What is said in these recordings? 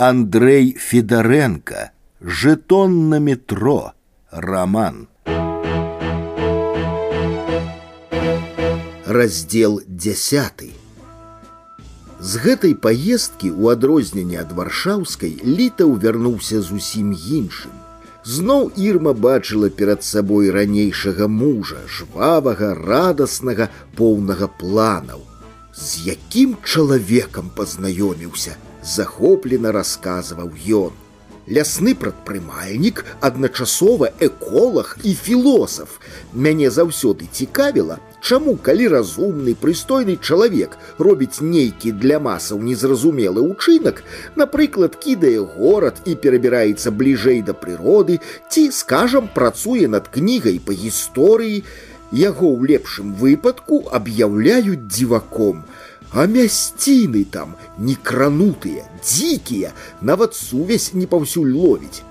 Андрей Федоренко «Жетон на метро» роман Раздел 10 З гэтай паездкі ў адрозненне ад варшаўскай літаў вярнуўся зусім іншым. Зноў Ірма бачыла перад сабой ранейшага мужа, жвавага, радаснага, поўнага планаў. З якім чалавекам пазнаёміўся, захоплена расказваў ён. Лясны прадпрымальнік, адначасова эколог і філосаф. Мяне заўсёды цікавіла, Чаму, калі разумны, прыстойны чалавек робіць нейкі для масаў незразумелы ўчынак, напрыклад, кідае горад і перабіраецца бліжэй да прыроды, ці, скажам, працуе над кнігай па гісторыі, яго ў лепшым выпадку аб'яўляюць дзіваком. А мясціны там некранутыя, дзікія, нават сувязь не паўсюль ловіць.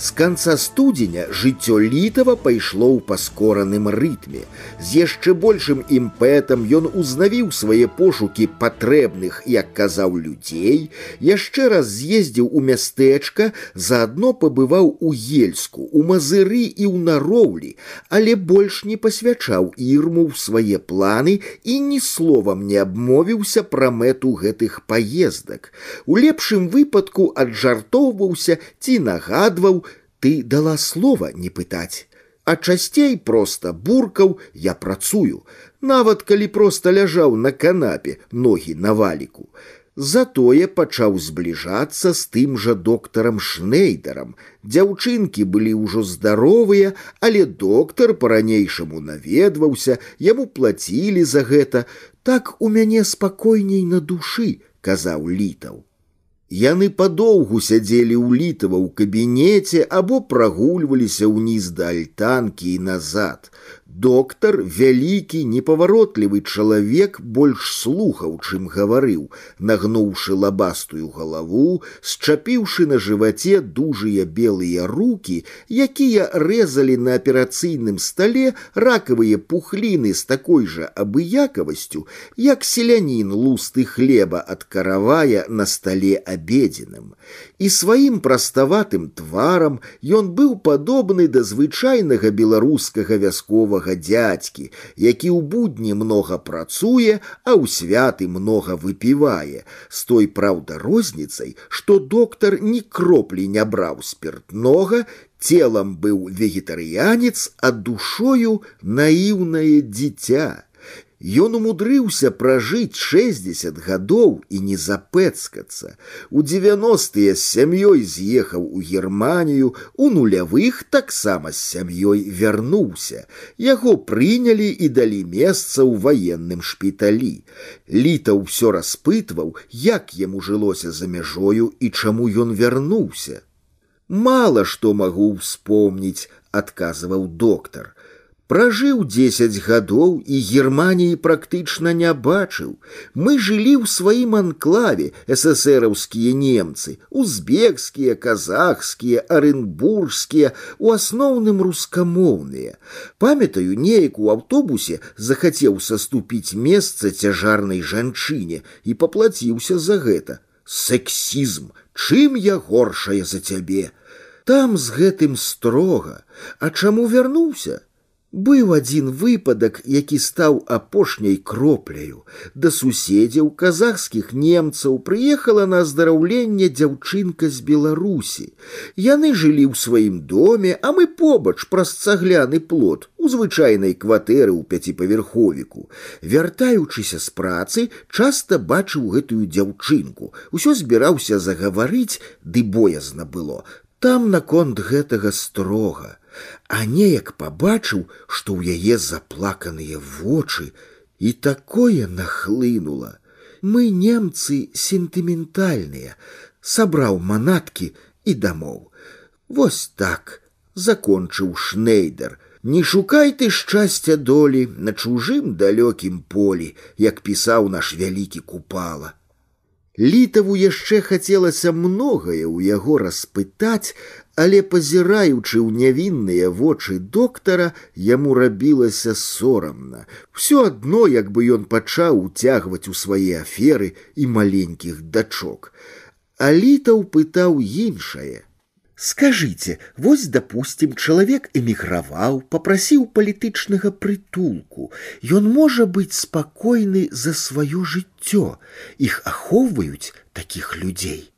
С конца студзеня жыццё літава пайшло ў паскораным рытме. З яшчэ большым імпэтам ён узнавіў свае пошукі патрэбных, як казаў людзей, яшчэ раз з'ездзіў у мястэчка, заадно пабываў у ельску, у мазыры і ў нароўлі, але больш не пасвячаў ірму ў свае планы і ні словам не абмовіўся пра мэту гэтых паездак. У лепшым выпадку аджартоўваўся ці нагадваў, ты дала слова не пытаць, а часцей просто буркаў я працую, нават калі проста ляжаў на канапе ногі на валіку. Затое пачаў збліжацца з тым жа доктарам шнейдарам. Дзяўчынкі былі ўжо здаровыя, але доктар па-ранейшаму наведваўся, яму плацілі за гэта. Так у мяне спакойней на душы, казаў літаў. Яны падоўгу сядзелі ў літава ў кабінеце або прагульваліся ўніз да альтанкі і назад. Доктар, вялікі, непаваротлівы чалавек больш слухаў, чым гаварыў, нагнуўшы лабастую галаву, счапіўшы на жываце дужыя белыя руки, якія рэзалі на аперацыйным стале ракавыя пухліны з такой жа абыякавасцю, як селянін лусты хлеба ад каравая на стале абедзеным. І сваім праставатым тварам ён быў падобны да звычайнага беларускага вясковага добрага дядькі, які ў будні многа працуе, а ў святы многа выпівае, з той праўда розніцай, што доктар ні кроплі не браў спиртнога, целам быў вегетарыянец, а душою наіўнае дзіця. Ён умудрыўся пражыць 60 гадоў і не запэцкацца. У 90-тыя з сям'ёй з'ехаў у Германію, у нулявых таксама з сям'ёй вярнуўся. Яго прынялі і далі месца ў ваенным шпіталі. Літа ўсё распытваў, як яму жылося за мяжою і чаму ён вярнуўся. Мала што магу ўспомніць, адказваў доктар. Пражыў дзесяць гадоў і Германіі практычна не бачыў. Мы жылі ў сваім анклаве эсэсэраўскія немцы, узбекскія, казахскія, арэнбургскія, у асноўным рускамоўныя. Памятаю, неяк у аўтобусе захацеў саступіць месца цяжарнай жанчыне і паплаціўся за гэта. Сексізм, чым я горшая за цябе. Там з гэтым строга, А чаму вярнуўся? Быў адзін выпадак, які стаў апошняй кропляю. Да суседзяў казахскіх немцаў прыехала на аздараўленне дзяўчынка з Беларусі. Яны жылі ў сваім доме, а мы побач праз цагляны плот у звычайнай кватэры ў пяціпавярховіку. Вяртаючыся з працы, часта бачыў гэтую дзяўчынку. Усё збіраўся загаварыць, ды боязна было. Там наконт гэтага строга а неяк пабачыў, што ў яе заплаканыя вочы і такое нахлынула. Мы немцы сентыментальныя, сабраў манаткі і дамоў. Вось так закончыў шнейдер. Не шукай ты шчасця долі на чужым далёкім полі, як пісаў наш вялікі купала. Літаву яшчэ хацелася многае ў яго распытаць, але пазіраючы ў нявінныя вочы доктара яму рабілася сорамна все адно як бы ён пачаў уцягваць у свае аферы і маленькіх дачок Алітаў пытаў іншае. Скажите, вось, допустим, чалавек эміграваў, попрасіў палітычнага прытулку. Ён можа быць спакойны за сваё жыццё. Іх ахоўваюць такіх людзей.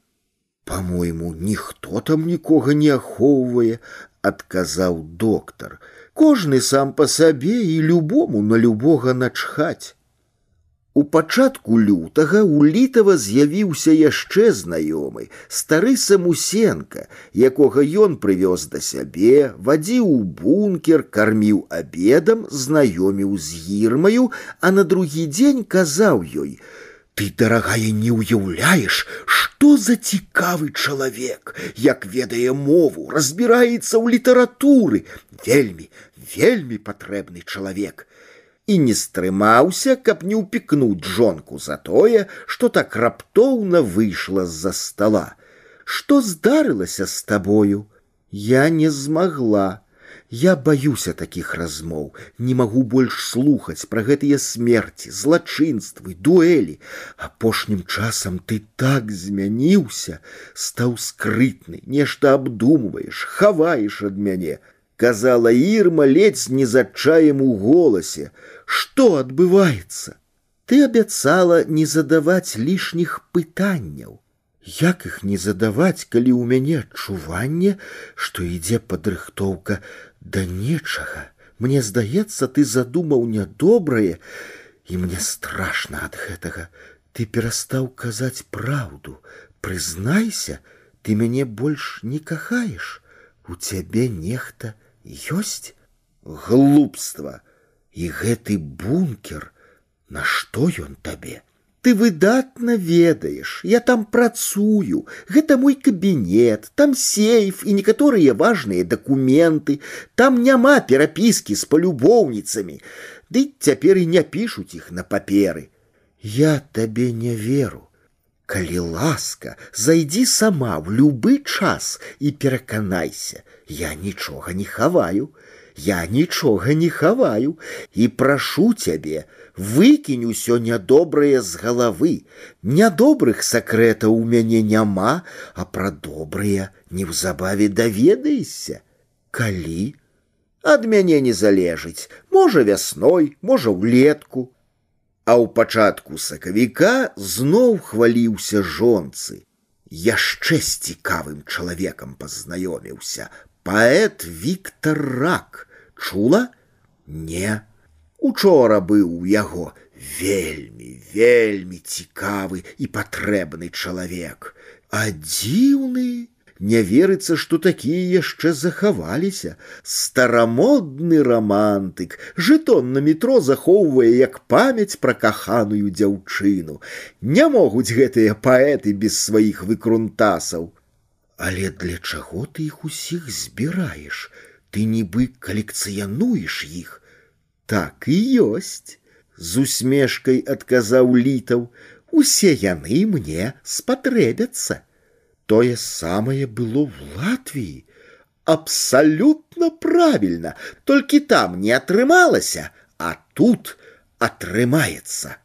По-мойму, ніхто там нікога не ахоўвае, адказаў доктар. Кожны сам па сабе і любому на любога начхаць. У пачатку лютага у літава з'явіўся яшчэ знаёмы, стары самусенка, якога ён прывёз да сябе, вадзіў у бункер, карміў абедам, знаёміў з гірмаю, а на другі дзень казаў ёй: « Ты, дарагая, не ўяўляеш, што за цікавы чалавек, як ведае мову, разбіраецца ў літаратуры, вельмі, вельмі патрэбны чалавек і не стрымаўся, каб не ўпікнуць жонку за тое, што так раптоўна выйшла з-за стола. Што здарылася з табою? Я не змагла. Я баюся такіх размоў, не магу больш слухаць пра гэтыя смерці, злачынствы, дуэлі. Апошнім часам ты так змяніўся, стаў скрытны, нешта абдумваеш, хаваеш ад мяне, казала Ірма ледзь не з адчаем у голасе. Што адбываецца? Ты абяцала не задаваць лішніх пытанняў. Як іх не задаваць, калі ў мяне адчуванне, што ідзе падрыхтоўка да нечага. Мне здаецца, ты задумаў нядобрае, і мне страшна ад гэтага. Ты перастаў казаць праўду. Прызнайся, ты мяне больш не кахаеш. У цябе нехта ёсць глупства і гэты бункер нашто ён табе ты выдатна ведаеш я там працую гэта мой кабінет там сейф і некаторыя важныя дакументы там няма перапіскі з палюбоўніцамі ды цяпер і не пішуць іх на паперы я табе не веру Калі ласка, зайдзі сама в любы час і пераканайся, я нічога не хаваю, я нічога не хаваю і прашу цябе, выкінь усё нядобрае з галавы. Нядобрых сакрэтаў у мяне няма, а пра добрыя неўзабаве даведаешся. Калі? Ад мяне не залежыць, можа вясной, можа ўлетку, а ў пачатку сакавіка зноў хваліўся жонцы. Яшчэ з цікавым чалавекам пазнаёміўся. Паэт Віктор рак чула не учора быў у яго вельмі вельмі цікавы і патрэбны чалавек а дзіўны не верыцца, што такія яшчэ захаваліся. Старамодны рамантык, жытон на метро захоўвае як памяць пра каханую дзяўчыну. Не могуць гэтыя паэты без сваіх выкрунтасаў. Але для чаго ты іх усіх збіраеш? Ты нібы калекцыянуеш іх. Так і ёсць. З усмешкай адказаў літаў, усе яны мне спатрэбяцца. Тое самае было в Латвіі. Абсалютна правільна, толькі там не атрымалася, а тут атрымаецца.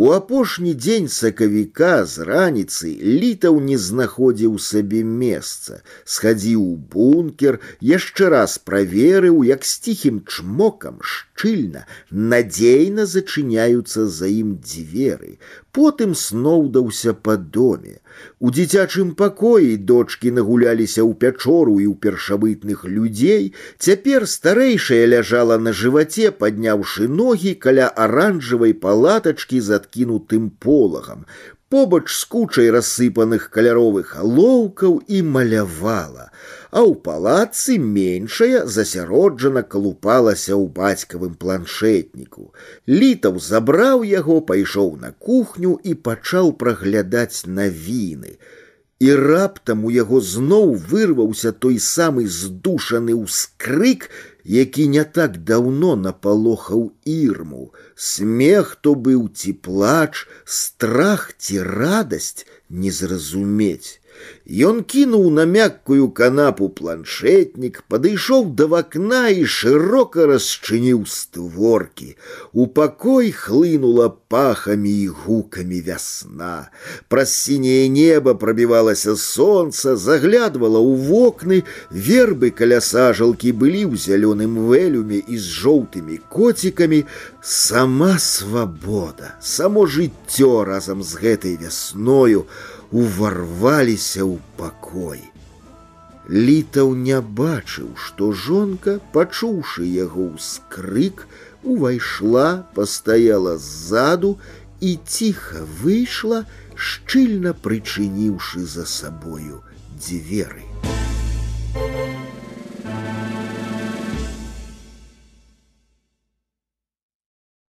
У апошні дзень сакавіка з раніцы літаў не знаходзіў сабе месца, схадзіў у бункер, яшчэ раз праверыў, як з ціхім чмокам шчыльна, надзейна зачыняюцца за ім дзверы, потым сноўдаўся па доме. У дзіцячым пакоі дочкі нагуляліся ў пячору і ў першабытных людзей. Цяпер старэйшая ляжала на жываце, падняўшы ногі каля аранжавай палатачкі з адкінутым полагам. Побач з кучай рассыпаных каляровых алоўкаў і малявала а ў палацы меншая засяроджана калупалася ў бацькавым планшетніку. Літаў забраў яго, пайшоў на кухню і пачаў праглядаць навіны. І раптам у яго зноў вырваўся той самы здушаны ўскрык, які не так даўно напалохаў ірму. Смех то быў ці плач, страх ці радасць не зразумець. Ён кінуў на мяккую канапу планшетнік, падышоў да вакна і шырока расчыніў створкі. У пакой хлынула пахамі і гукамі вясна. Праз сіняе неба прабівалася сонца, заглядвала ў вокны, вербы каля сажалкі былі ў зялёным вэлюме і з жоўтымі коцікамі, сама свабода, само жыццё разам з гэтай вясною, уварваліся ў пакой. Літаў не бачыў, што жонка, пачуўшы яго ўскрык, увайшла, пастаяла ззаду і ціха выйшла, шчыльна прычыніўшы за сабою дзверы.